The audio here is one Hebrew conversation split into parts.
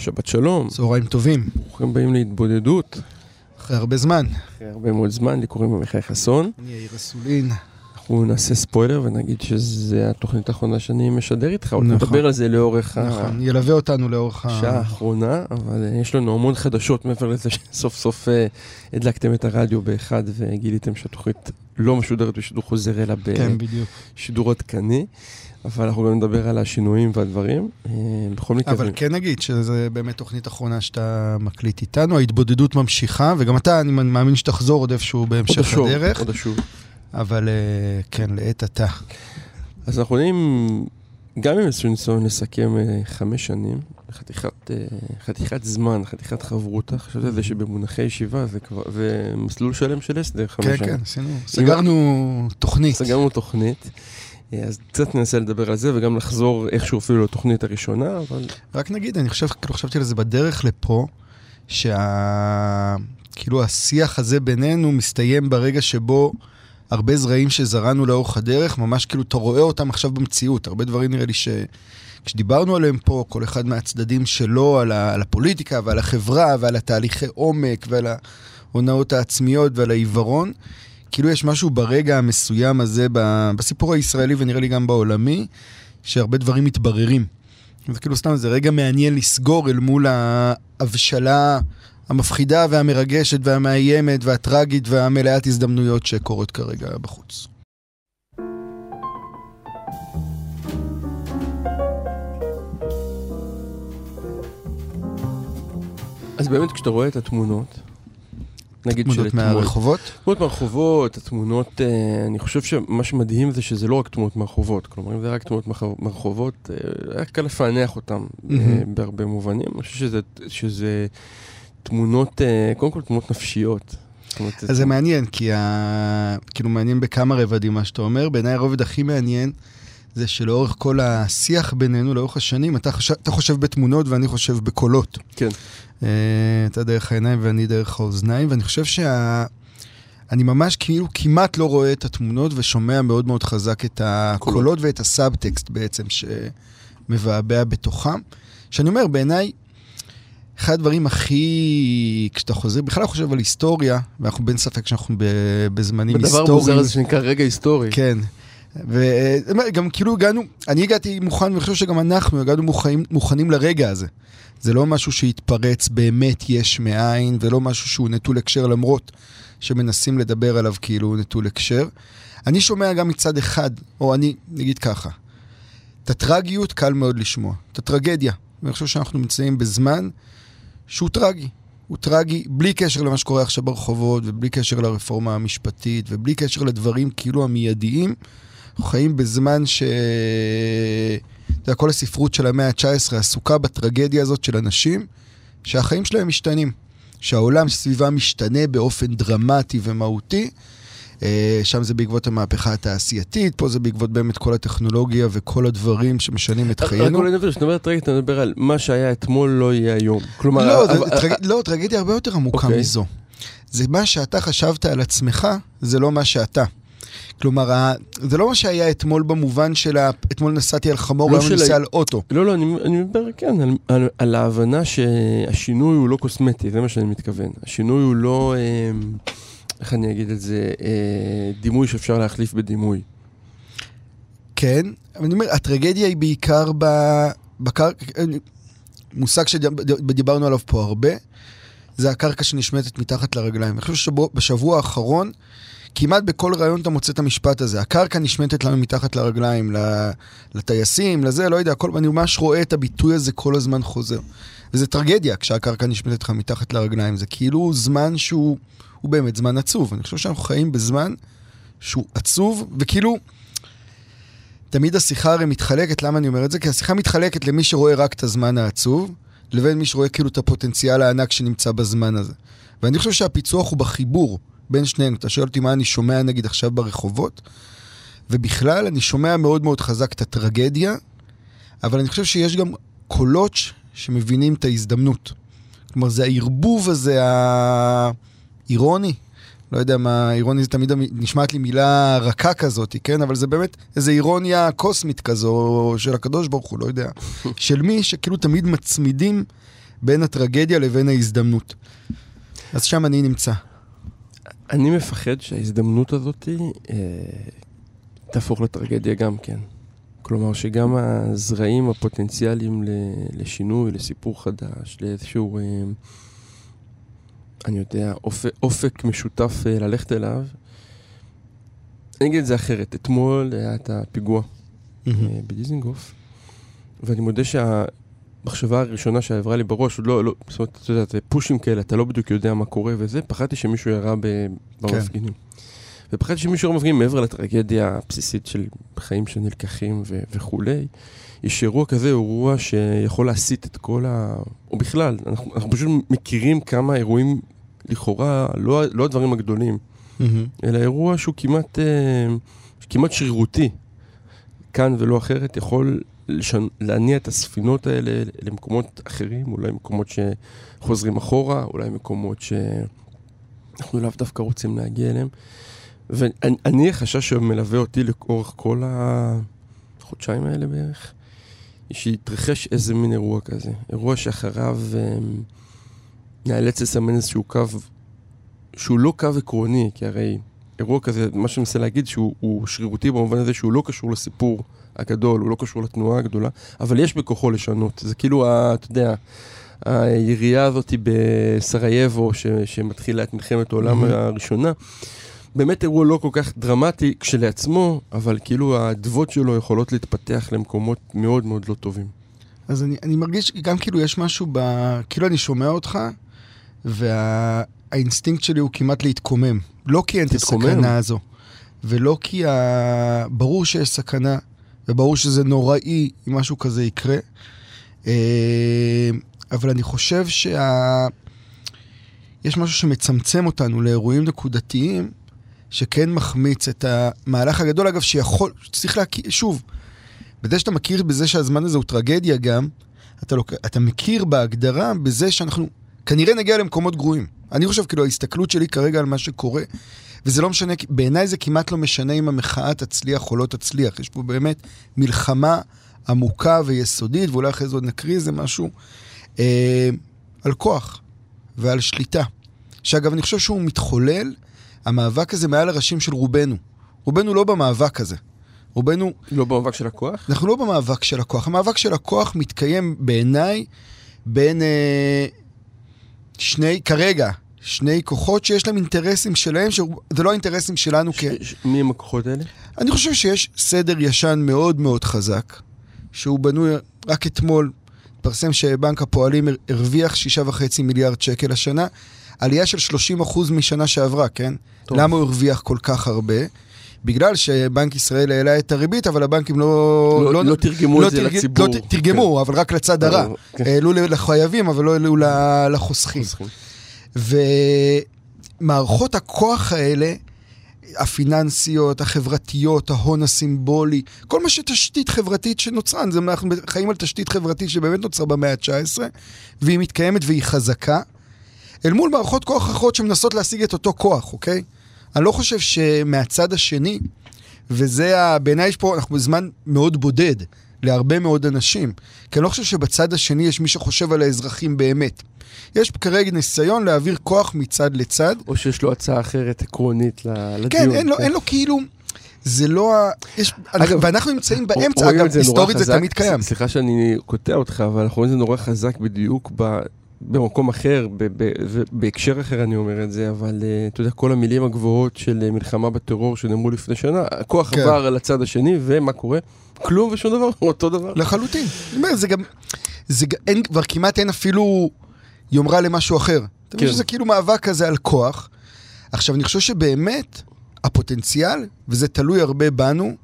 שבת שלום. צהריים טובים. ברוכים באים להתבודדות. אחרי הרבה זמן. אחרי הרבה מאוד זמן, לי קוראים עמיחי חסון. אני יאיר אסולין. אנחנו נעשה ספוילר ונגיד שזה התוכנית האחרונה שאני משדר איתך, עוד נכון. נדבר על זה לאורך נכון, ילווה אותנו לאורך השעה האחרונה, אבל אה, יש לנו המון חדשות מעבר לזה שסוף סוף אה, הדלקתם את הרדיו באחד וגיליתם שהתוכנית לא משודרת בשידור חוזר, אלא כן. בשידור עדכני. אבל אנחנו גם נדבר על השינויים והדברים. אה, בכל מקרה... אבל כן נגיד שזה באמת תוכנית אחרונה שאתה מקליט איתנו, ההתבודדות ממשיכה, וגם אתה, אני מאמין שתחזור עוד איפשהו עוד בהמשך השוב, הדרך, עוד השוב. אבל אה, כן, לעת עתה. אז אנחנו יודעים, גם אם איזשהו ניסיון לסכם אה, חמש שנים, חתיכת, חתיכת זמן, חתיכת חברותה, חשבתי על זה שבמונחי ישיבה זה כבר, זה מסלול שלם של הסדר חמש כן, שנים. כן, עשינו, סגרנו תוכנית. סגרנו תוכנית. אה, אז קצת ננסה לדבר על זה וגם לחזור איכשהו אפילו לתוכנית הראשונה, אבל רק נגיד, אני חושב, כאילו חשבתי על זה בדרך לפה, שה... כאילו השיח הזה בינינו מסתיים ברגע שבו הרבה זרעים שזרענו לאורך הדרך, ממש כאילו אתה רואה אותם עכשיו במציאות. הרבה דברים נראה לי ש... כשדיברנו עליהם פה, כל אחד מהצדדים שלו, על, ה... על הפוליטיקה ועל החברה ועל התהליכי עומק ועל ההונאות העצמיות ועל העיוורון, כאילו יש משהו ברגע המסוים הזה. בסיפור הישראלי ונראה לי גם בעולמי, שהרבה דברים מתבררים. זה כאילו סתם, זה רגע מעניין לסגור אל מול ההבשלה המפחידה והמרגשת והמאיימת והטרגית והמלאת הזדמנויות שקורות כרגע בחוץ. אז באמת כשאתה רואה את התמונות, נגיד של תמונות אתמול, מהרחובות? תמונות מהרחובות, התמונות, אה, אני חושב שמה שמדהים זה שזה לא רק תמונות מהרחובות, כלומר אם זה רק תמונות מהר- מהרחובות, אה, היה קל לפענח אותן אה. בהרבה מובנים, אני חושב שזה, שזה תמונות, קודם כל תמונות נפשיות. אז זה מעניין, כי ה... כאילו מעניין בכמה רבדים מה שאתה אומר. בעיניי הרובד הכי מעניין זה שלאורך כל השיח בינינו, לאורך השנים, אתה חושב, אתה חושב בתמונות ואני חושב בקולות. כן. אה, אתה דרך העיניים ואני דרך האוזניים, ואני חושב שה... אני ממש כאילו כמעט לא רואה את התמונות ושומע מאוד מאוד חזק את הקולות ואת הסאבטקסט בעצם שמבעבע בתוכם. שאני אומר, בעיניי, אחד הדברים הכי... כשאתה חוזר, בכלל חושב על היסטוריה, ואנחנו בין ספק שאנחנו בזמנים בדבר היסטוריים. מוזר הזה שנקרא רגע היסטורי. כן. וגם כאילו הגענו, אני הגעתי מוכן, ואני חושב שגם אנחנו הגענו מוכנים, מוכנים לרגע הזה. זה לא משהו שהתפרץ באמת יש מאין, ולא משהו שהוא נטול הקשר, למרות שמנסים לדבר עליו כאילו הוא נטול הקשר. אני שומע גם מצד אחד, או אני, נגיד ככה, את הטרגיות קל מאוד לשמוע, את הטרגדיה. ואני חושב שאנחנו נמצאים בזמן שהוא טרגי. הוא טרגי בלי קשר למה שקורה עכשיו ברחובות, ובלי קשר לרפורמה המשפטית, ובלי קשר לדברים כאילו המיידיים. אנחנו חיים בזמן ש... אתה יודע, כל הספרות של המאה ה-19 עסוקה בטרגדיה הזאת של אנשים, שהחיים שלהם משתנים. שהעולם סביבם משתנה באופן דרמטי ומהותי. אה, שם זה בעקבות המהפכה התעשייתית, פה זה בעקבות באמת כל הטכנולוגיה וכל הדברים שמשנים את רק חיינו. אולי נדבר, כשאתה אומר טרגית, אתה מדבר על מה שהיה אתמול לא יהיה היום. כלומר, לא, אבל- טרג- לא, טרגדיה הרבה יותר עמוקה אוקיי. מזו. זה מה שאתה חשבת על עצמך, זה לא מה שאתה. כלומר, זה לא מה שהיה אתמול במובן של ה... אתמול נסעתי על חמור, לא היום נוסע ה- על אוטו. לא, לא, אני, אני מדבר, כן, על, על, על ההבנה שהשינוי הוא לא קוסמטי, זה מה שאני מתכוון. השינוי הוא לא, אה, איך אני אגיד את זה, אה, דימוי שאפשר להחליף בדימוי. כן, אבל אני אומר, הטרגדיה היא בעיקר ב... בקר... מושג שדיברנו עליו פה הרבה, זה הקרקע שנשמטת מתחת לרגליים. אני חושב שבשבוע האחרון, כמעט בכל ראיון אתה מוצא את המשפט הזה. הקרקע נשמטת לנו מתחת לרגליים, לטייסים, לזה, לא יודע, כל... אני ממש רואה את הביטוי הזה כל הזמן חוזר. וזה טרגדיה כשהקרקע נשמטת לך מתחת לרגליים. זה כאילו זמן שהוא הוא באמת זמן עצוב. אני חושב שאנחנו חיים בזמן שהוא עצוב, וכאילו... תמיד השיחה הרי מתחלקת, למה אני אומר את זה? כי השיחה מתחלקת למי שרואה רק את הזמן העצוב, לבין מי שרואה כאילו את הפוטנציאל הענק שנמצא בזמן הזה. ואני חושב שהפיצוח הוא בחיבור בין שנינו. אתה שואל אותי מה אני שומע נגיד עכשיו ברחובות, ובכלל אני שומע מאוד מאוד חזק את הטרגדיה, אבל אני חושב שיש גם קולות שמבינים את ההזדמנות. כלומר, זה הערבוב הזה האירוני, לא יודע מה, אירוני זה תמיד נשמעת לי מילה רכה כזאת, כן? אבל זה באמת איזו אירוניה קוסמית כזו של הקדוש ברוך הוא, לא יודע. של מי שכאילו תמיד מצמידים בין הטרגדיה לבין ההזדמנות. אז שם אני נמצא. אני מפחד שההזדמנות הזאת אה, תהפוך לטרגדיה גם כן. כלומר שגם הזרעים הפוטנציאליים לשינוי, לסיפור חדש, לאיזשהו, אה, אני יודע, אופק, אופק משותף אה, ללכת אליו. אני אגיד את זה אחרת. אתמול היה את הפיגוע mm-hmm. בדיזינגוף, ואני מודה שהמחשבה הראשונה שעברה לי בראש, לא, לא, זאת אומרת, אתה יודע, זה פושים כאלה, אתה לא בדיוק יודע מה קורה וזה, פחדתי שמישהו ירה במפגינים. כן. ופחדתי שמישהו ירה במפגינים מעבר לטרגדיה הבסיסית של חיים שנלקחים ו- וכולי. יש אירוע כזה, אירוע שיכול להסיט את כל ה... או בכלל, אנחנו, אנחנו פשוט מכירים כמה אירועים לכאורה, לא, לא הדברים הגדולים, mm-hmm. אלא אירוע שהוא כמעט, אה, כמעט שרירותי, כאן ולא אחרת, יכול לשנ... להניע את הספינות האלה למקומות אחרים, אולי מקומות שחוזרים אחורה, אולי מקומות שאנחנו לאו דווקא רוצים להגיע אליהם. ואני, החשש שמלווה אותי לאורך כל החודשיים האלה בערך, שיתרחש איזה מין אירוע כזה. אירוע שאחריו אה, נאלץ לסמן איזשהו קו, שהוא לא קו עקרוני, כי הרי אירוע כזה, מה שאני מנסה להגיד, שהוא שרירותי במובן הזה שהוא לא קשור לסיפור הגדול, הוא לא קשור לתנועה הגדולה, אבל יש בכוחו לשנות. זה כאילו, ה, אתה יודע, הירייה הזאת בסרייבו, ש, שמתחילה את מלחמת העולם mm-hmm. הראשונה. באמת אירוע לא כל כך דרמטי כשלעצמו, אבל כאילו האדוות שלו יכולות להתפתח למקומות מאוד מאוד לא טובים. אז אני, אני מרגיש גם כאילו יש משהו ב... כאילו אני שומע אותך, והאינסטינקט וה... שלי הוא כמעט להתקומם. לא כי אין את הסכנה הזו, ולא כי ה... ברור שיש סכנה, וברור שזה נוראי אם משהו כזה יקרה. אה, אבל אני חושב שה... יש משהו שמצמצם אותנו לאירועים נקודתיים, שכן מחמיץ את המהלך הגדול, אגב, שיכול, צריך להכיר, שוב, בזה שאתה מכיר בזה שהזמן הזה הוא טרגדיה גם, אתה, לא, אתה מכיר בהגדרה בזה שאנחנו כנראה נגיע למקומות גרועים. אני חושב, כאילו, ההסתכלות שלי כרגע על מה שקורה, וזה לא משנה, בעיניי זה כמעט לא משנה אם המחאה תצליח או לא תצליח. יש פה באמת מלחמה עמוקה ויסודית, ואולי אחרי זה עוד נקריא איזה משהו, אה, על כוח ועל שליטה. שאגב, אני חושב שהוא מתחולל, המאבק הזה מעל הראשים של רובנו. רובנו לא במאבק הזה. רובנו... לא במאבק של הכוח? אנחנו לא במאבק של הכוח. המאבק של הכוח מתקיים בעיניי בין אה, שני, כרגע, שני כוחות שיש להם אינטרסים שלהם, שזה לא האינטרסים שלנו ש- כ... ש- מי הם הכוחות האלה? אני חושב שיש סדר ישן מאוד מאוד חזק, שהוא בנוי, רק אתמול התפרסם שבנק הפועלים הרוויח 6.5 מיליארד שקל השנה, עלייה של 30 אחוז משנה שעברה, כן? טוב. למה הוא הרוויח כל כך הרבה? בגלל שבנק ישראל העלה את הריבית, אבל הבנקים לא... לא, לא, לא תרגמו לא את זה תרג... לציבור. לא תרגמו, כן. אבל רק לצד הרע. כן. העלו לחייבים, אבל לא העלו לחוסכים. ומערכות הכוח האלה, הפיננסיות, החברתיות, ההון הסימבולי, כל מה שתשתית חברתית שנוצרה, אנחנו חיים על תשתית חברתית שבאמת נוצרה במאה ה-19, והיא מתקיימת והיא חזקה, אל מול מערכות כוח אחרות שמנסות להשיג את אותו כוח, אוקיי? אני לא חושב שמהצד השני, וזה, בעיניי יש פה, אנחנו בזמן מאוד בודד להרבה מאוד אנשים, כי אני לא חושב שבצד השני יש מי שחושב על האזרחים באמת. יש כרגע ניסיון להעביר כוח מצד לצד. או שיש לו הצעה אחרת עקרונית לדיון. כן, אין לו. אין לו כאילו... זה לא ה... יש... אגב, ואנחנו נמצאים באמצע, אגב, היסטורית זה תמיד קיים. סליחה שאני קוטע אותך, אבל אנחנו רואים את זה נורא חזק בדיוק ב... במקום אחר, בהקשר אחר אני אומר את זה, אבל אה, אתה יודע, כל המילים הגבוהות של אה, מלחמה בטרור שנאמרו לפני שנה, הכוח כן. עבר לצד השני, ומה קורה? כלום ושום דבר, אותו דבר. לחלוטין. אני אומר, זה גם, זה אין, כבר כמעט אין אפילו יומרה למשהו אחר. אתה מבין כן. שזה כאילו מאבק כזה על כוח. עכשיו, אני חושב שבאמת, הפוטנציאל, וזה תלוי הרבה בנו,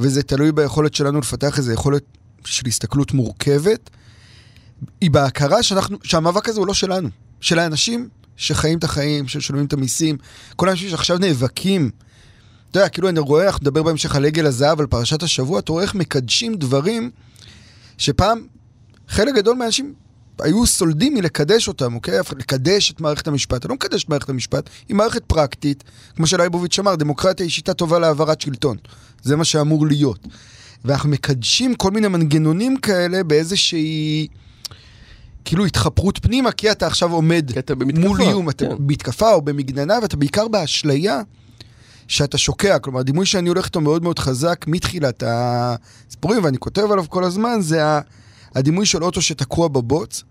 וזה תלוי ביכולת שלנו לפתח איזו יכולת של הסתכלות מורכבת, היא בהכרה שאנחנו, שהמאבק הזה הוא לא שלנו, של האנשים שחיים את החיים, ששולמים את המיסים, כל האנשים שעכשיו נאבקים. אתה יודע, כאילו אני רואה, אנחנו נדבר בהמשך על עגל הזהב, על פרשת השבוע, אתה רואה איך מקדשים דברים שפעם חלק גדול מהאנשים היו סולדים מלקדש אותם, אוקיי? לקדש את מערכת המשפט. אני לא מקדש את מערכת המשפט, היא מערכת פרקטית, כמו שלייבוביץ' אמר, דמוקרטיה היא שיטה טובה להעברת שלטון. זה מה שאמור להיות. ואנחנו מקדשים כל מיני מנגנונים כאלה באיזושהי... כאילו התחפרות פנימה, כי אתה עכשיו עומד אתה במתקפה. מול איום, אתה כן. במתקפה או במגננה, ואתה בעיקר באשליה שאתה שוקע. כלומר, הדימוי שאני הולך איתו מאוד מאוד חזק מתחילת הסיפורים, ואני כותב עליו כל הזמן, זה הדימוי של אוטו שתקוע בבוץ,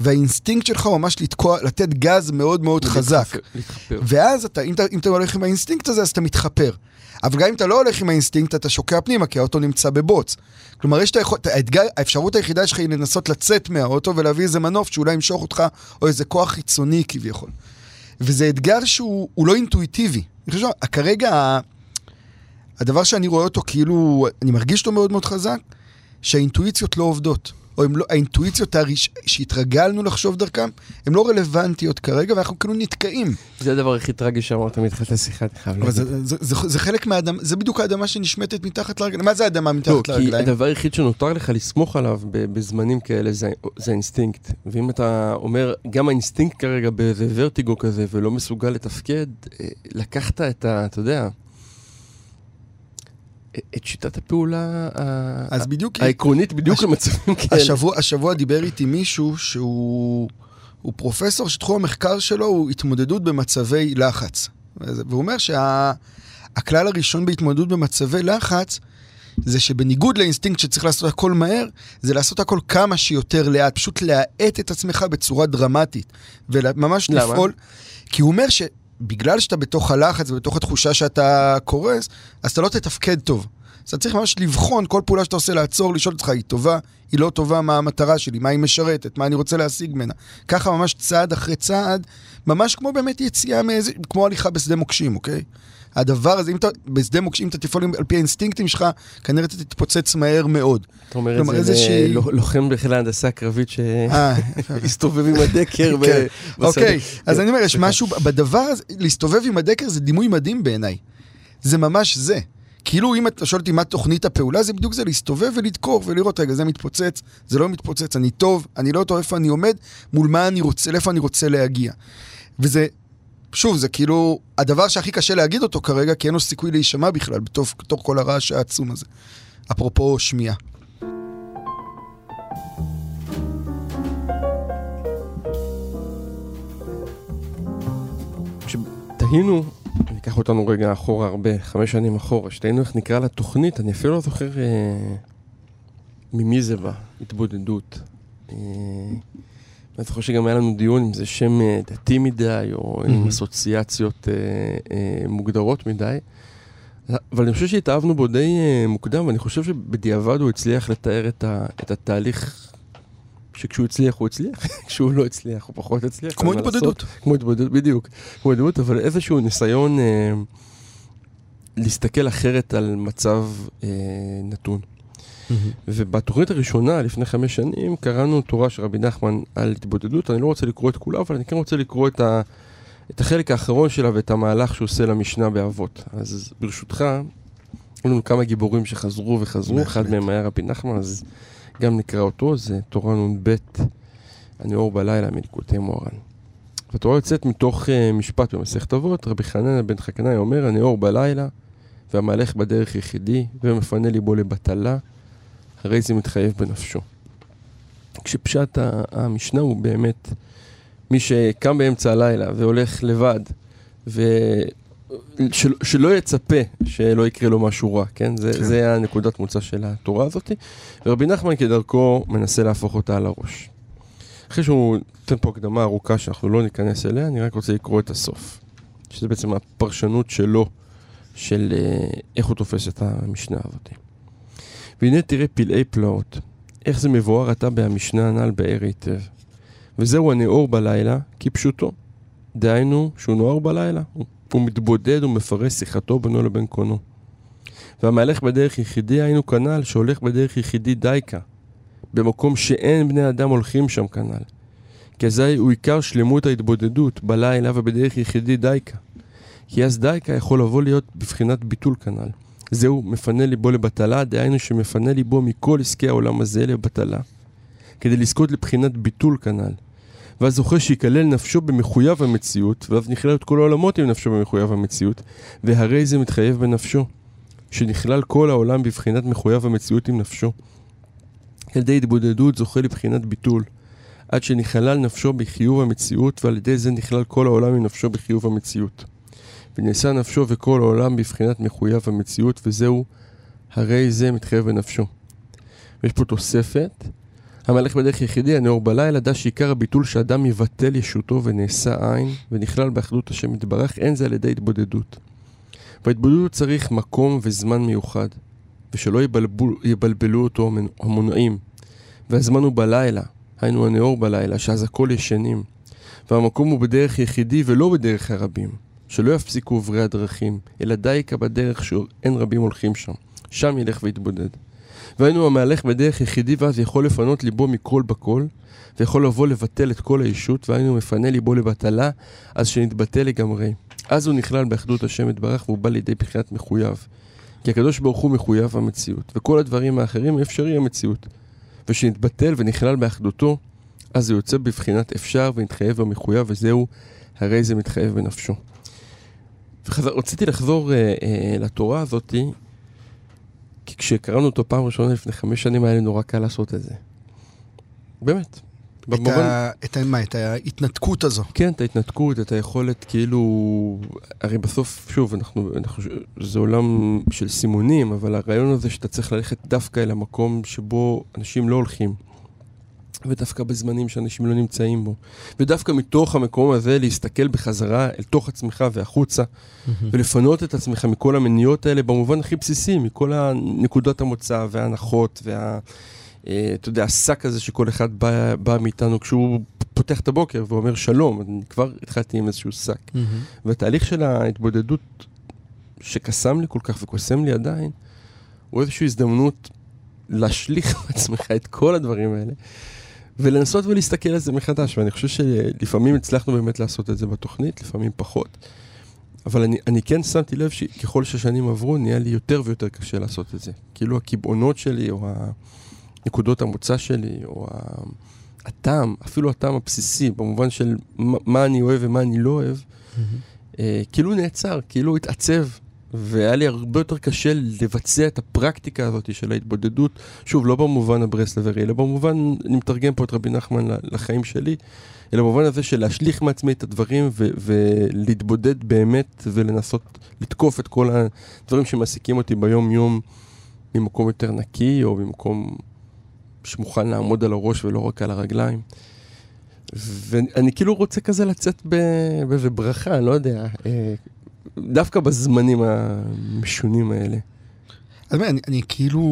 והאינסטינקט שלך הוא ממש לתקוע, לתת גז מאוד מאוד חזק. להתחפר. ואז אתה, אם אתה, אם אתה הולך עם האינסטינקט הזה, אז אתה מתחפר. אבל גם אם אתה לא הולך עם האינסטינקט, אתה שוקע פנימה, כי האוטו נמצא בבוץ. כלומר, יש את היכול, האתגר, האפשרות היחידה שלך היא לנסות לצאת מהאוטו ולהביא איזה מנוף שאולי ימשוך אותך, או איזה כוח חיצוני כביכול. וזה אתגר שהוא הוא לא אינטואיטיבי. אני חושב שכרגע, ה- הדבר שאני רואה אותו כאילו, אני מרגיש אותו מאוד מאוד חזק, שהאינטואיציות לא עובדות. או לא, האינטואיציות הראש, שהתרגלנו לחשוב דרכם, הן לא רלוונטיות כרגע, ואנחנו כאילו נתקעים. זה הדבר הכי טרגי שאמרת מתחילת השיחה, אני חייב להגיד. זה, זה, זה, זה חלק מהאדמה, זה בדיוק האדמה שנשמטת מתחת לרגליים. מה זה האדמה לא, מתחת כי לרגליים? הדבר היחיד שנותר לך לסמוך עליו בזמנים כאלה זה זה האינסטינקט. ואם אתה אומר, גם האינסטינקט כרגע באיזה ורטיגו כזה ולא מסוגל לתפקד, אה, לקחת את ה... אתה יודע, את שיטת הפעולה ה- אז בדיוק, העקרונית בדיוק הש- למצבים כאלה. השבוע, השבוע דיבר איתי מישהו שהוא הוא פרופסור שתחום המחקר שלו הוא התמודדות במצבי לחץ. והוא אומר שהכלל הראשון בהתמודדות במצבי לחץ זה שבניגוד לאינסטינקט שצריך לעשות הכל מהר, זה לעשות הכל כמה שיותר לאט, פשוט להאט את עצמך בצורה דרמטית. וממש למה? לפעול. כי הוא אומר שבגלל שאתה בתוך הלחץ ובתוך התחושה שאתה קורס, אז אתה לא תתפקד טוב. אז אתה צריך ממש לבחון כל פעולה שאתה עושה, לעצור, לשאול אותך, היא טובה, היא לא טובה, מה המטרה שלי, מה היא משרתת, מה אני רוצה להשיג ממנה. ככה ממש צעד אחרי צעד, ממש כמו באמת יציאה מאיזה, כמו הליכה בשדה מוקשים, אוקיי? הדבר הזה, אם אתה, בשדה מוקשים, אם אתה תפעול על פי האינסטינקטים שלך, כנראה אתה תתפוצץ מהר מאוד. אתה אומר את זה ללוחם בחיל ההנדסה הקרבית אה, שהסתובב עם הדקר. כן. אוקיי, אז כן, אני אומר, יש. משהו בדבר הזה, להסתובב עם הדקר זה דימוי מדהים בעיניי. זה ממש זה. כאילו אם אתה שואל אותי מה תוכנית הפעולה, זה בדיוק זה להסתובב ולדקור ולראות, רגע, זה מתפוצץ, זה לא מתפוצץ, אני טוב, אני לא טוב, איפה אני עומד, מול מה אני רוצה, לאיפה אני רוצה להגיע. וזה, שוב, זה כאילו הדבר שהכי קשה להגיד אותו כרגע, כי אין לו סיכוי להישמע בכלל בתוך, בתוך כל הרעש העצום הזה. אפרופו שמיעה. כשתהינו, אני אקח אותנו רגע אחורה הרבה, חמש שנים אחורה, שתהינו איך נקרא לתוכנית, אני אפילו לא זוכר אה, ממי זה בא, התבודדות. אה, אני זוכר שגם היה לנו דיון אם זה שם אה, דתי מדי, או עם. אסוציאציות אה, אה, מוגדרות מדי. אבל אני חושב שהתאהבנו בו די מוקדם, ואני חושב שבדיעבד הוא הצליח לתאר את, ה, את התהליך שכשהוא הצליח הוא הצליח, כשהוא לא הצליח הוא פחות הצליח. כמו. התבודדות. כמו התבודדות, בדיוק. כמו התבודדות, אבל איזשהו ניסיון אה, להסתכל אחרת על מצב אה, נתון. ובתוכנית הראשונה, לפני חמש שנים, קראנו תורה של רבי נחמן על התבודדות. אני לא רוצה לקרוא את כולה, אבל אני כן רוצה לקרוא את, ה, את החלק האחרון שלה ואת המהלך שהוא עושה למשנה באבות. אז ברשותך, היו לנו כמה גיבורים שחזרו וחזרו, אחד. מהם היה רבי נחמן, אז גם נקרא אותו, זה תורה נ"ב, אני אור בלילה מליקוטי מוהר"ן. והתורה יוצאת מתוך uh, משפט במסכת אבות, רבי חנניה בן חכנאי אומר, אני אור בלילה, והמהלך בדרך יחידי, ומפנה ליבו לבטלה, הרי זה מתחייב בנפשו. כשפשט המשנה הוא באמת מי שקם באמצע הלילה והולך לבד, ושלא שלא יצפה שלא יקרה לו משהו רע, כן? זה, כן. זה הנקודת מוצא של התורה הזאת. ורבי נחמן כדרכו מנסה להפוך אותה על הראש. אחרי שהוא נותן פה הקדמה ארוכה שאנחנו לא ניכנס אליה, אני רק רוצה לקרוא את הסוף. שזה בעצם הפרשנות שלו, של אה, איך הוא תופס את המשנה הזאת. והנה תראה פלאי פלאות, איך זה מבואר עתה בהמשנה הנ"ל באר היטב. וזהו הנאור בלילה, כפשוטו. דהיינו שהוא נוער בלילה, הוא, הוא מתבודד ומפרש שיחתו בינו לבין קונו. והמהלך בדרך יחידי היינו כנ"ל, שהולך בדרך יחידי דייקה, במקום שאין בני אדם הולכים שם כנ"ל. כי אזי הוא עיקר שלמות ההתבודדות בלילה ובדרך יחידי דייקה. כי אז דייקה יכול לבוא להיות בבחינת ביטול כנ"ל. זהו מפנה ליבו לבטלה, דהיינו שמפנה ליבו מכל עסקי העולם הזה לבטלה, כדי לזכות לבחינת ביטול כנ"ל. ואז זוכה שיכלל נפשו במחויב המציאות, ואז נכלל את כל העולמות עם נפשו במחויב המציאות, והרי זה מתחייב בנפשו, שנכלל כל העולם בבחינת מחויב המציאות עם נפשו. על ידי התבודדות זוכה לבחינת ביטול, עד שנכלל נפשו בחיוב המציאות, ועל ידי זה נכלל כל העולם עם נפשו בחיוב המציאות. ונעשה נפשו וכל העולם בבחינת מחויב המציאות, וזהו הרי זה מתחייב בנפשו. ויש פה תוספת, המלך בדרך יחידי, הנאור בלילה, דע שעיקר הביטול שאדם יבטל ישותו ונעשה עין, ונכלל באחדות השם יתברך, אין זה על ידי התבודדות. וההתבודדות צריך מקום וזמן מיוחד, ושלא יבלבלו, יבלבלו אותו המונעים. והזמן הוא בלילה, היינו הנאור בלילה, שאז הכל ישנים. והמקום הוא בדרך יחידי ולא בדרך הרבים. שלא יפסיקו עוברי הדרכים, אלא דייקה בדרך שאין רבים הולכים שם. שם ילך ויתבודד. והיינו המהלך בדרך יחידי ואז יכול לפנות ליבו מכל בכל, ויכול לבוא לבטל את כל הישות, והיינו מפנה ליבו לבטלה, אז שנתבטל לגמרי. אז הוא נכלל באחדות השם יתברך והוא בא לידי בחינת מחויב. כי הקדוש ברוך הוא מחויב המציאות, וכל הדברים האחרים אפשרי המציאות. ושנתבטל ונכלל באחדותו, אז זה יוצא בבחינת אפשר ונתחייב במחויב, וזהו, הרי זה מתחייב בנפשו. רציתי לחזור אה, אה, לתורה הזאתי, כי כשקראנו אותו פעם ראשונה לפני חמש שנים היה לי נורא קל לעשות את זה. באמת. את, במובן... ה... את, ה... מה, את ההתנתקות הזו. כן, את ההתנתקות, את היכולת כאילו... הרי בסוף, שוב, אנחנו, אנחנו... זה עולם של סימונים, אבל הרעיון הזה שאתה צריך ללכת דווקא אל המקום שבו אנשים לא הולכים. ודווקא בזמנים שאנשים לא נמצאים בו. ודווקא מתוך המקום הזה להסתכל בחזרה אל תוך עצמך והחוצה, mm-hmm. ולפנות את עצמך מכל המניות האלה במובן הכי בסיסי, מכל הנקודות המוצא וההנחות וה... אה, אתה יודע, השק הזה שכל אחד בא, בא מאיתנו כשהוא פותח את הבוקר ואומר שלום, אני כבר התחלתי עם איזשהו שק. Mm-hmm. והתהליך של ההתבודדות שקסם לי כל כך וקוסם לי עדיין, הוא איזושהי הזדמנות להשליך מעצמך את כל הדברים האלה. ולנסות ולהסתכל על זה מחדש, ואני חושב שלפעמים הצלחנו באמת לעשות את זה בתוכנית, לפעמים פחות. אבל אני, אני כן שמתי לב שככל שהשנים עברו, נהיה לי יותר ויותר קשה לעשות את זה. כאילו הקיבעונות שלי, או נקודות המוצא שלי, או הטעם, אפילו הטעם הבסיסי, במובן של מה, מה אני אוהב ומה אני לא אוהב, mm-hmm. אה, כאילו נעצר, כאילו התעצב. והיה לי הרבה יותר קשה לבצע את הפרקטיקה הזאת של ההתבודדות, שוב, לא במובן הברסלברי, אלא במובן, אני מתרגם פה את רבי נחמן לחיים שלי, אלא במובן הזה של להשליך מעצמי את הדברים ו- ולהתבודד באמת ולנסות לתקוף את כל הדברים שמעסיקים אותי ביום-יום ממקום יותר נקי, או ממקום שמוכן לעמוד על הראש ולא רק על הרגליים. ואני כאילו רוצה כזה לצאת באיזה ברכה, לא יודע. דווקא בזמנים המשונים האלה. אז אני, אני כאילו...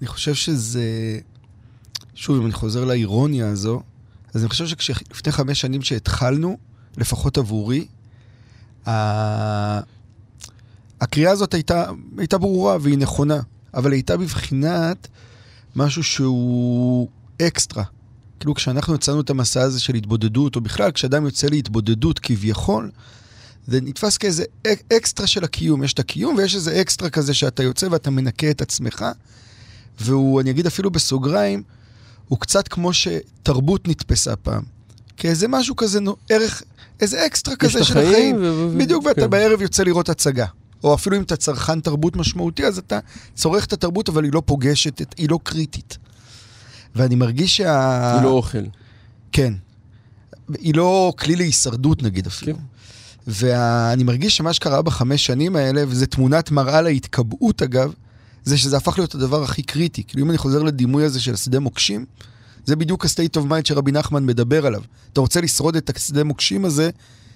אני חושב שזה... שוב, אם אני חוזר לאירוניה הזו, אז אני חושב שלפני חמש שנים שהתחלנו, לפחות עבורי, ה... הקריאה הזאת הייתה, הייתה ברורה והיא נכונה, אבל הייתה בבחינת משהו שהוא אקסטרה. כאילו כשאנחנו יצאנו את המסע הזה של התבודדות, או בכלל כשאדם יוצא להתבודדות כביכול, זה נתפס כאיזה אקסטרה של הקיום. יש את הקיום ויש איזה אקסטרה כזה שאתה יוצא ואתה מנקה את עצמך. והוא, אני אגיד אפילו בסוגריים, הוא קצת כמו שתרבות נתפסה פעם. כאיזה משהו כזה, נו, ערך, איזה אקסטרה כזה של החיים. ו- בדיוק, ואתה כן. בערב יוצא לראות הצגה. או אפילו אם אתה צרכן תרבות משמעותי, אז אתה צורך את התרבות, אבל היא לא פוגשת, היא לא קריטית. ואני מרגיש שה... היא לא אוכל. כן. היא לא כלי להישרדות נגיד אפילו. כן. ואני מרגיש שמה שקרה בחמש שנים האלה, וזו תמונת מראה להתקבעות אגב, זה שזה הפך להיות הדבר הכי קריטי. כאילו אם אני חוזר לדימוי הזה של שדה מוקשים, זה בדיוק ה-state of mind שרבי נחמן מדבר עליו. אתה רוצה לשרוד את השדה מוקשים הזה,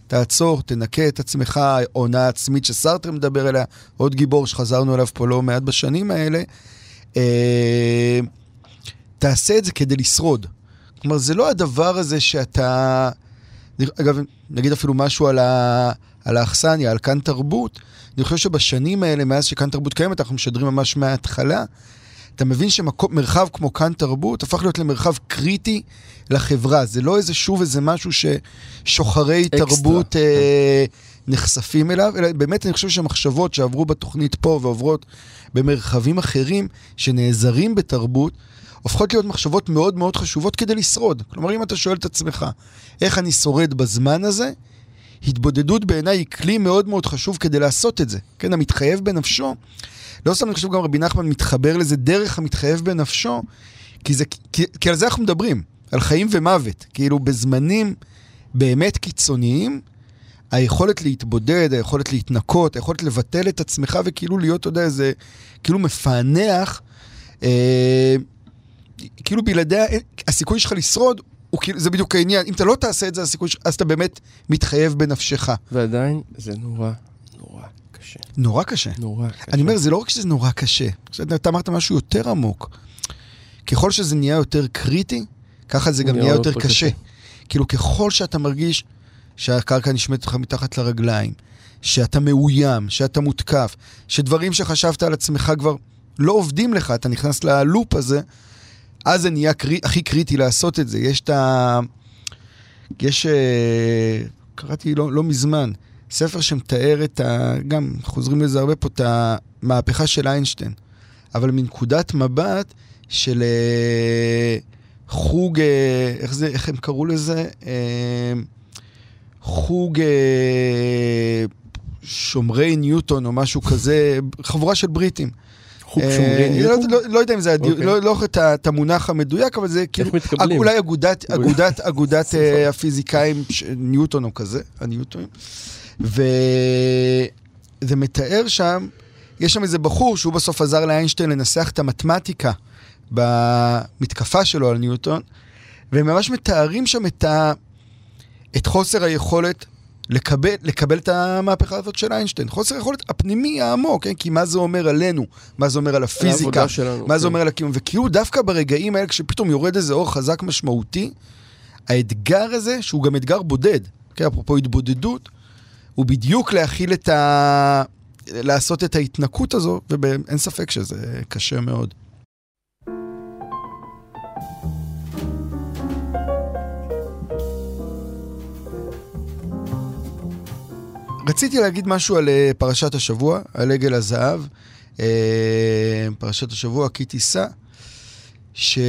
תעצור, תנקה את עצמך, עונה עצמית שסרטר מדבר עליה, עוד גיבור שחזרנו אליו פה לא מעט בשנים האלה. אה, תעשה את זה כדי לשרוד. כלומר, זה לא הדבר הזה שאתה... אגב, נגיד אפילו משהו על, ה... על האכסניה, על כאן תרבות. אני חושב שבשנים האלה, מאז שכאן תרבות קיימת, אנחנו משדרים ממש מההתחלה. אתה מבין שמרחב כמו כאן תרבות הפך להיות למרחב קריטי לחברה. זה לא איזה שוב איזה משהו ששוחרי אקסטרה. תרבות אה, נחשפים אליו, אלא באמת אני חושב שהמחשבות שעברו בתוכנית פה ועוברות במרחבים אחרים, שנעזרים בתרבות, הופכות להיות מחשבות מאוד מאוד חשובות כדי לשרוד. כלומר, אם אתה שואל את עצמך, איך אני שורד בזמן הזה, התבודדות בעיניי היא כלי מאוד מאוד חשוב כדי לעשות את זה. כן, המתחייב בנפשו, לא סתם אני חושב גם רבי נחמן מתחבר לזה דרך המתחייב בנפשו, כי, זה, כי, כי על זה אנחנו מדברים, על חיים ומוות. כאילו, בזמנים באמת קיצוניים, היכולת להתבודד, היכולת להתנקות, היכולת לבטל את עצמך וכאילו להיות, אתה יודע, איזה, כאילו מפענח, אה, כאילו בלעדיה, הסיכוי שלך לשרוד, הוא כאילו, זה בדיוק העניין. אם אתה לא תעשה את זה, הסיכוי שלך, אז אתה באמת מתחייב בנפשך. ועדיין, זה נורא, נורא קשה. נורא קשה. נורא קשה. אני אומר, זה לא רק שזה נורא קשה, אתה אמרת משהו יותר עמוק. ככל שזה נהיה יותר קריטי, ככה זה גם נהיה יותר קשה. קשה. כאילו, ככל שאתה מרגיש שהקרקע נשמטת לך מתחת לרגליים, שאתה מאוים, שאתה מותקף, שדברים שחשבת על עצמך כבר לא עובדים לך, אתה נכנס ללופ הזה, אז זה נהיה קרי, הכי קריטי לעשות את זה. יש את ה... יש... אה, קראתי לא, לא מזמן, ספר שמתאר את ה... גם חוזרים לזה הרבה פה, את המהפכה של איינשטיין. אבל מנקודת מבט של אה, חוג, אה, איך זה, איך הם קראו לזה? חוג שומרי ניוטון או משהו כזה, חבורה של בריטים. חוג אה, שומרי ניוטון? לא, לא, לא יודע אם זה, אוקיי. לא, לא את המונח המדוזה, אבל זה כאילו, אולי אגודת, אגודת אה, הפיזיקאים, ניוטון או כזה, הניוטונים. וזה מתאר שם, יש שם איזה בחור שהוא בסוף עזר לאיינשטיין לנסח את המתמטיקה במתקפה שלו על ניוטון, והם ממש מתארים שם את, ה, את חוסר היכולת לקבל, לקבל את המהפכה הזאת של איינשטיין. חוסר יכולת הפנימי העמוק, כן? כי מה זה אומר עלינו? מה זה אומר על הפיזיקה? שלנו, מה כן. זה אומר על הקיום? וכאילו דווקא ברגעים האלה, כשפתאום יורד איזה אור חזק משמעותי, האתגר הזה, שהוא גם אתגר בודד, כן? אפרופו התבודדות, הוא בדיוק להכיל את ה... לעשות את ההתנקות הזו, ואין ספק שזה קשה מאוד. רציתי להגיד משהו על אה, פרשת השבוע, על עגל הזהב. אה, פרשת השבוע, כי תישא, שרציתי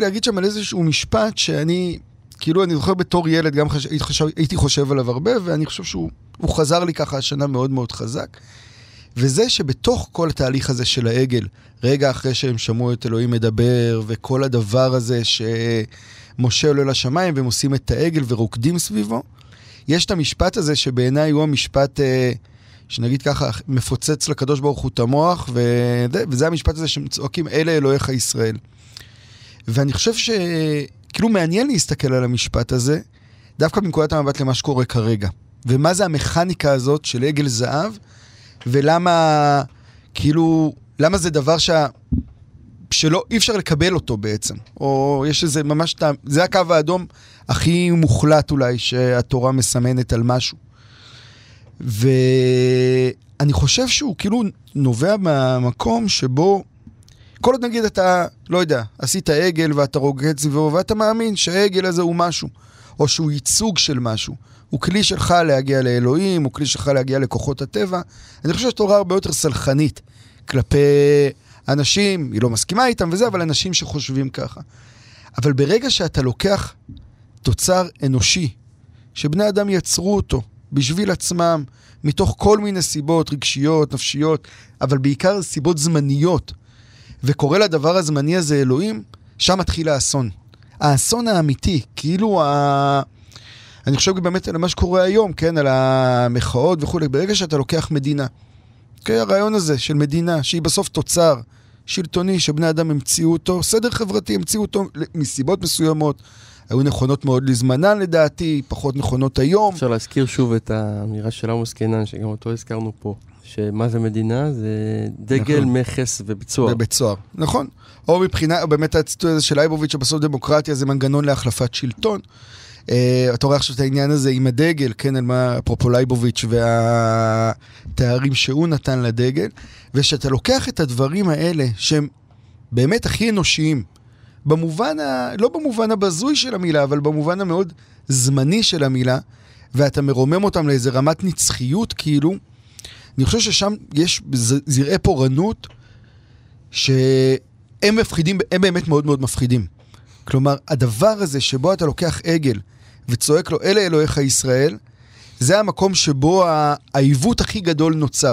להגיד שם על איזשהו משפט שאני, כאילו, אני זוכר בתור ילד, גם חש... חשב... הייתי חושב עליו הרבה, ואני חושב שהוא חזר לי ככה השנה מאוד מאוד חזק. וזה שבתוך כל התהליך הזה של העגל, רגע אחרי שהם שמעו את אלוהים מדבר, וכל הדבר הזה שמשה עולה לשמיים והם עושים את העגל ורוקדים סביבו, יש את המשפט הזה שבעיניי הוא המשפט, אה, שנגיד ככה, מפוצץ לקדוש ברוך הוא את המוח, וזה, וזה המשפט הזה שהם צועקים, אלה אלוהיך ישראל. ואני חושב שכאילו מעניין להסתכל על המשפט הזה, דווקא מנקודת המבט למה שקורה כרגע. ומה זה המכניקה הזאת של עגל זהב, ולמה, כאילו, למה זה דבר שה... שלא, אי אפשר לקבל אותו בעצם. או יש איזה ממש, זה הקו האדום הכי מוחלט אולי שהתורה מסמנת על משהו. ואני חושב שהוא כאילו נובע מהמקום שבו, כל עוד נגיד אתה, לא יודע, עשית עגל ואתה רוגד סביבו ואתה מאמין שהעגל הזה הוא משהו, או שהוא ייצוג של משהו. הוא כלי שלך להגיע לאלוהים, הוא כלי שלך להגיע לכוחות הטבע. אני חושב שהתורה הרבה יותר סלחנית כלפי אנשים, היא לא מסכימה איתם וזה, אבל אנשים שחושבים ככה. אבל ברגע שאתה לוקח תוצר אנושי, שבני אדם יצרו אותו בשביל עצמם, מתוך כל מיני סיבות רגשיות, נפשיות, אבל בעיקר סיבות זמניות, וקורא לדבר הזמני הזה אלוהים, שם מתחיל האסון. האסון האמיתי, כאילו ה... אני חושב באמת על מה שקורה היום, כן, על המחאות וכולי. ברגע שאתה לוקח מדינה, כן, הרעיון הזה של מדינה, שהיא בסוף תוצר שלטוני שבני אדם המציאו אותו, סדר חברתי המציאו אותו מסיבות מסוימות. היו נכונות מאוד לזמנן לדעתי, פחות נכונות היום. אפשר להזכיר שוב את האמירה של עמוס קינן, שגם אותו הזכרנו פה, שמה זה מדינה? זה דגל, נכון. מכס ובית סוהר. ובית סוהר, נכון. או מבחינה, באמת הציטוט הזה של לייבוביץ', שבסוף דמוקרטיה זה מנגנון להחלפת שלטון. אה, אתה רואה עכשיו את העניין הזה עם הדגל, כן, על מה, אפרופו לייבוביץ' והתארים שהוא נתן לדגל, ושאתה לוקח את הדברים האלה, שהם באמת הכי אנושיים, במובן, ה... לא במובן הבזוי של המילה, אבל במובן המאוד זמני של המילה, ואתה מרומם אותם לאיזה רמת נצחיות, כאילו, אני חושב ששם יש זרעי פורענות שהם מפחידים, הם באמת מאוד מאוד מפחידים. כלומר, הדבר הזה שבו אתה לוקח עגל וצועק לו, אלה אלוהיך ישראל, זה המקום שבו העיוות הכי גדול נוצר.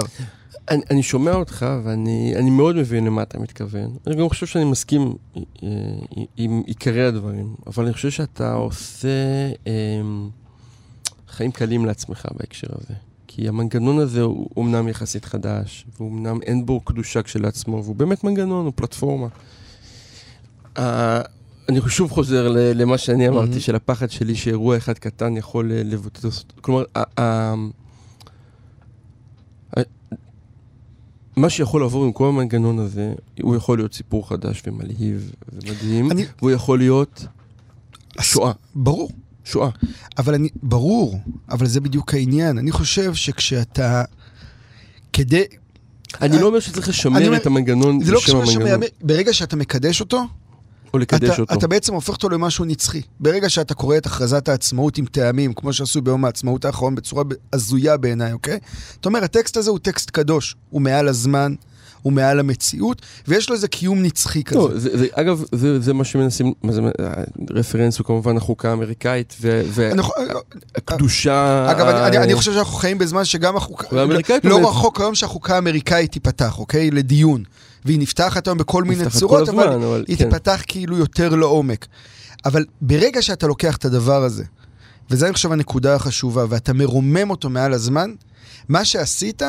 אני, אני שומע אותך ואני אני מאוד מבין למה אתה מתכוון. אני גם חושב שאני מסכים אה, עם עיקרי הדברים, אבל אני חושב שאתה עושה אה, חיים קלים לעצמך בהקשר הזה. כי המנגנון הזה הוא אומנם יחסית חדש, ואומנם אין בו קדושה כשלעצמו, והוא באמת מנגנון, הוא פלטפורמה. אני שוב חוזר למה שאני אמרתי, mm-hmm. של הפחד שלי שאירוע אחד קטן יכול אה, לבטא... כלומר, uh, uh, מה שיכול לעבור עם כל המנגנון הזה, הוא יכול להיות סיפור חדש ומלהיב ומדהים, אני... והוא יכול להיות שואה. ברור. שואה. אבל אני, ברור, אבל זה בדיוק העניין. אני חושב שכשאתה, כדי... אני לא אומר שצריך לשמר את המנגנון בשם המנגנון. זה לא קשור לשמר, ברגע שאתה מקדש אותו, או לקדש אתה, אותו. אתה בעצם הופך אותו למשהו נצחי. ברגע שאתה קורא את הכרזת העצמאות עם טעמים, כמו שעשו ביום העצמאות האחרון בצורה הזויה בעיניי, אוקיי? אתה אומר, הטקסט הזה הוא טקסט קדוש, הוא מעל הזמן, הוא מעל המציאות, ויש לו איזה קיום נצחי כזה. לא, זה, זה, אגב, זה, זה מה שמנסים, מה זה, רפרנס הוא כמובן החוקה האמריקאית, והקדושה... אגב, ה... אני, אני חושב שאנחנו חיים בזמן שגם החוקה... לא, לא רחוק היום שהחוקה האמריקאית תיפתח, אוקיי? לדיון. והיא נפתחת היום בכל מיני צורות, אבל, הזמן, אבל היא כן. תיפתח כאילו יותר לעומק. אבל ברגע שאתה לוקח את הדבר הזה, וזה אני חושב הנקודה החשובה, ואתה מרומם אותו מעל הזמן, מה שעשית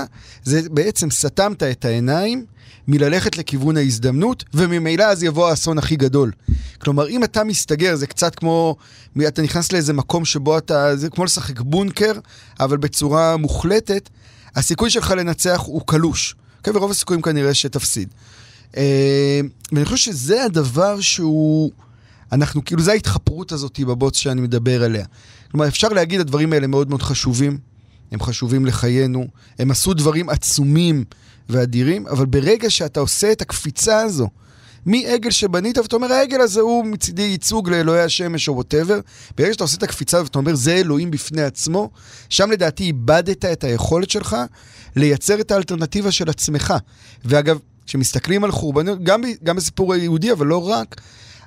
זה בעצם סתמת את העיניים מללכת לכיוון ההזדמנות, וממילא אז יבוא האסון הכי גדול. כלומר, אם אתה מסתגר, זה קצת כמו, אתה נכנס לאיזה מקום שבו אתה, זה כמו לשחק בונקר, אבל בצורה מוחלטת, הסיכוי שלך לנצח הוא קלוש. כן, ורוב הסיכויים כנראה שתפסיד. אה, ואני חושב שזה הדבר שהוא... אנחנו, כאילו, זה ההתחפרות הזאת בבוץ שאני מדבר עליה. כלומר, אפשר להגיד, הדברים האלה מאוד מאוד חשובים, הם חשובים לחיינו, הם עשו דברים עצומים ואדירים, אבל ברגע שאתה עושה את הקפיצה הזו, מעגל שבנית, ואתה אומר, העגל הזה הוא מצידי ייצוג לאלוהי השמש או ווטאבר, ברגע שאתה עושה את הקפיצה ואתה אומר, זה אלוהים בפני עצמו, שם לדעתי איבדת את היכולת שלך לייצר את האלטרנטיבה של עצמך. ואגב, כשמסתכלים על חורבנות, גם, גם בסיפור היהודי, אבל לא רק,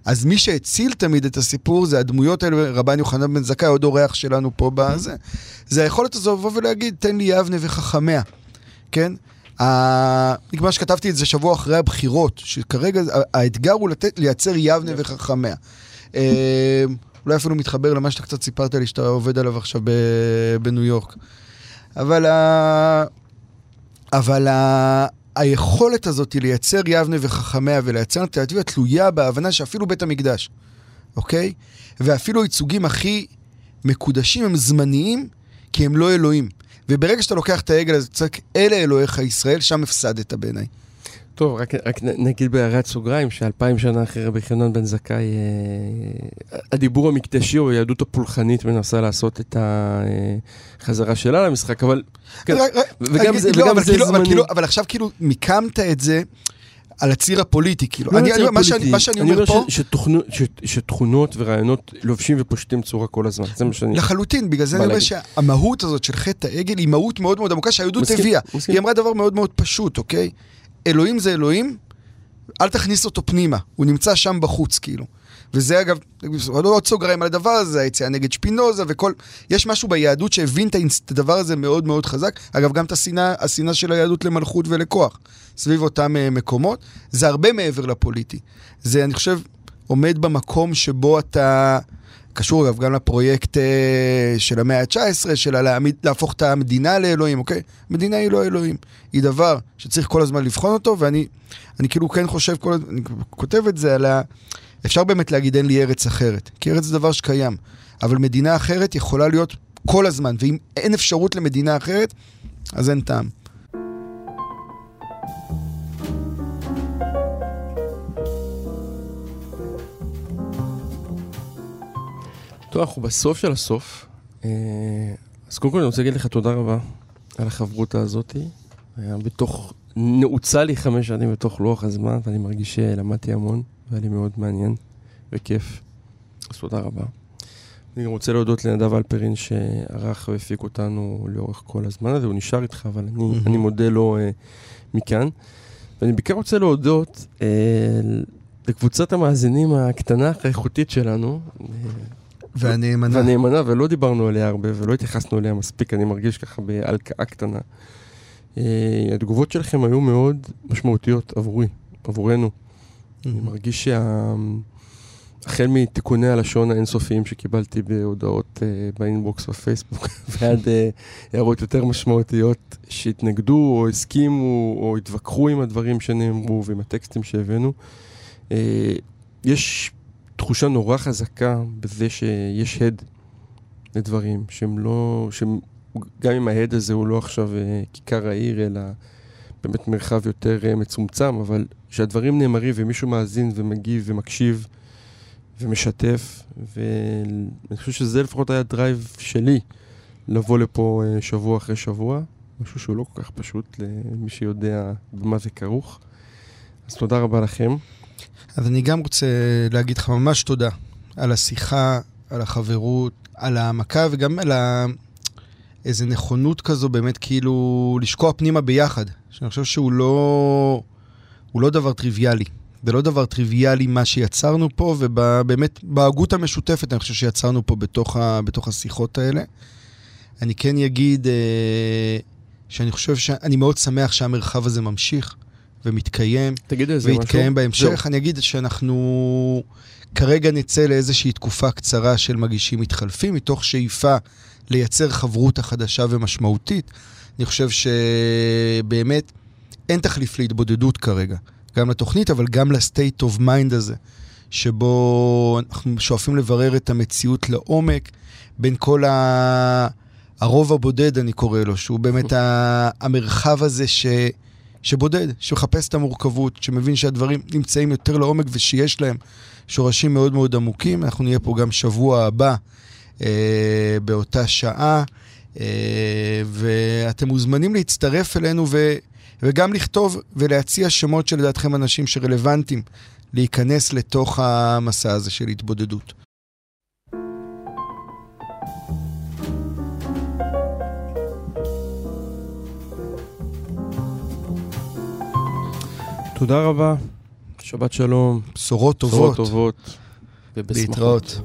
אז מי שהציל תמיד את הסיפור זה הדמויות האלה, רבן יוחנן בן זכאי, עוד אורח שלנו פה בזה, זה היכולת הזו לבוא ולהגיד, תן לי יבנה וחכמיה, כן? נגמר שכתבתי את זה שבוע אחרי הבחירות, שכרגע האתגר הוא לתת, לייצר יבנה וחכמיה. אה, אולי אפילו מתחבר למה שאתה קצת סיפרת לי שאתה עובד עליו עכשיו בניו יורק. אבל, אבל היכולת הזאת לייצר יבנה וחכמיה ולייצר אלטרנטיבה תלויה בהבנה שאפילו בית המקדש, אוקיי? ואפילו הייצוגים הכי מקודשים הם זמניים, כי הם לא אלוהים. וברגע שאתה לוקח את העגל הזה, צועק, אלה אלוהיך ישראל, שם הפסדת בעיניי. טוב, רק, רק נגיד בהערת סוגריים, שאלפיים שנה אחרי רבי חנון בן זכאי, אה, הדיבור המקדשי או היהדות הפולחנית מנסה לעשות את החזרה שלה למשחק, אבל... כן, וגם זה, לא, וגם זה כאילו, זמני. אבל, כאילו, אבל עכשיו כאילו מיקמת את זה על הציר הפוליטי, כאילו. לא אני, אני, מה, שאני, מה שאני אומר, אומר פה... אני אומר שתכונות ורעיונות לובשים ופושטים צורה כל הזמן, זה מה שאני... לחלוטין, בגלל זה אני אומר שהמהות הזאת של חטא העגל היא מהות מאוד מאוד עמוקה שהיהדות הביאה. היא אמרה דבר מאוד מאוד פשוט, אוקיי? אלוהים זה אלוהים, אל תכניס אותו פנימה, הוא נמצא שם בחוץ, כאילו. וזה אגב, עוד סוגריים על הדבר הזה, היציאה נגד שפינוזה וכל... יש משהו ביהדות שהבין את הדבר הזה מאוד מאוד חזק. אגב, גם את השנאה, השנאה של היהדות למלכות ולכוח, סביב אותם uh, מקומות. זה הרבה מעבר לפוליטי. זה, אני חושב, עומד במקום שבו אתה... קשור אגב גם לפרויקט uh, של המאה ה-19, של להעמיד, להפוך את המדינה לאלוהים, אוקיי? מדינה היא לא אלוהים, היא דבר שצריך כל הזמן לבחון אותו, ואני אני כאילו כן חושב, כל, אני כותב את זה על ה... אפשר באמת להגיד אין לי ארץ אחרת, כי ארץ זה דבר שקיים, אבל מדינה אחרת יכולה להיות כל הזמן, ואם אין אפשרות למדינה אחרת, אז אין טעם. טוב, אנחנו בסוף של הסוף. אה, אז קודם כל אני רוצה להגיד לך תודה רבה על החברותה הזאת. היה בתוך, נעוצה לי חמש שנים בתוך לוח הזמן, ואני מרגיש שלמדתי המון, והיה לי מאוד מעניין וכיף. אז תודה רבה. אני גם רוצה להודות לנדב אלפרין שערך והפיק אותנו לאורך כל הזמן הזה, הוא נשאר איתך, אבל אני, mm-hmm. אני מודה לו uh, מכאן. ואני בעיקר רוצה להודות uh, לקבוצת המאזינים הקטנה, האיכותית שלנו. Uh, והנאמנה. והנאמנה, ולא דיברנו עליה הרבה ולא התייחסנו אליה מספיק, אני מרגיש ככה בהלקאה קטנה. אה, התגובות שלכם היו מאוד משמעותיות עבורי, עבורנו. אני מרגיש שה... החל מתיקוני הלשון האינסופיים שקיבלתי בהודעות uh, באינבוקס בפייסבוק, ועד uh, הערות יותר משמעותיות שהתנגדו או הסכימו או התווכחו עם הדברים שנאמרו ועם הטקסטים שהבאנו, אה, יש תחושה נורא חזקה בזה שיש הד לדברים, שהם לא, שהם, גם אם ההד הזה הוא לא עכשיו אה, כיכר העיר, אלא באמת מרחב יותר אה, מצומצם, אבל שהדברים נאמרים ומישהו מאזין ומגיב ומקשיב, ומשתף, ואני חושב שזה לפחות היה drive שלי, לבוא לפה אה, שבוע אחרי שבוע, משהו שהוא לא כל כך פשוט למי שיודע במה זה כרוך. אז תודה רבה לכם. אז אני גם רוצה להגיד לך ממש תודה על השיחה, על החברות, על העמקה וגם על ה... איזה נכונות כזו באמת כאילו לשקוע פנימה ביחד, שאני חושב שהוא לא, הוא לא דבר טריוויאלי. זה לא דבר טריוויאלי מה שיצרנו פה, ובאמת, בהגות המשותפת, אני חושב שיצרנו פה בתוך, ה, בתוך השיחות האלה. אני כן אגיד אה, שאני חושב שאני מאוד שמח שהמרחב הזה ממשיך ומתקיים. תגיד איזה משהו. ויתקיים בהמשך. זהו. אני אגיד שאנחנו כרגע נצא לאיזושהי תקופה קצרה של מגישים מתחלפים, מתוך שאיפה לייצר חבורה חדשה ומשמעותית. אני חושב שבאמת אין תחליף להתבודדות כרגע. גם לתוכנית, אבל גם ל state of mind הזה, שבו אנחנו שואפים לברר את המציאות לעומק, בין כל ה... הרוב הבודד, אני קורא לו, שהוא באמת ה... המרחב הזה ש... שבודד, שמחפש את המורכבות, שמבין שהדברים נמצאים יותר לעומק ושיש להם שורשים מאוד מאוד עמוקים. אנחנו נהיה פה גם שבוע הבא אה, באותה שעה, אה, ואתם מוזמנים להצטרף אלינו ו... וגם לכתוב ולהציע שמות שלדעתכם אנשים שרלוונטיים להיכנס לתוך המסע הזה של התבודדות. תודה רבה, שבת שלום. בשורות טובות. בשורות טובות. להתראות.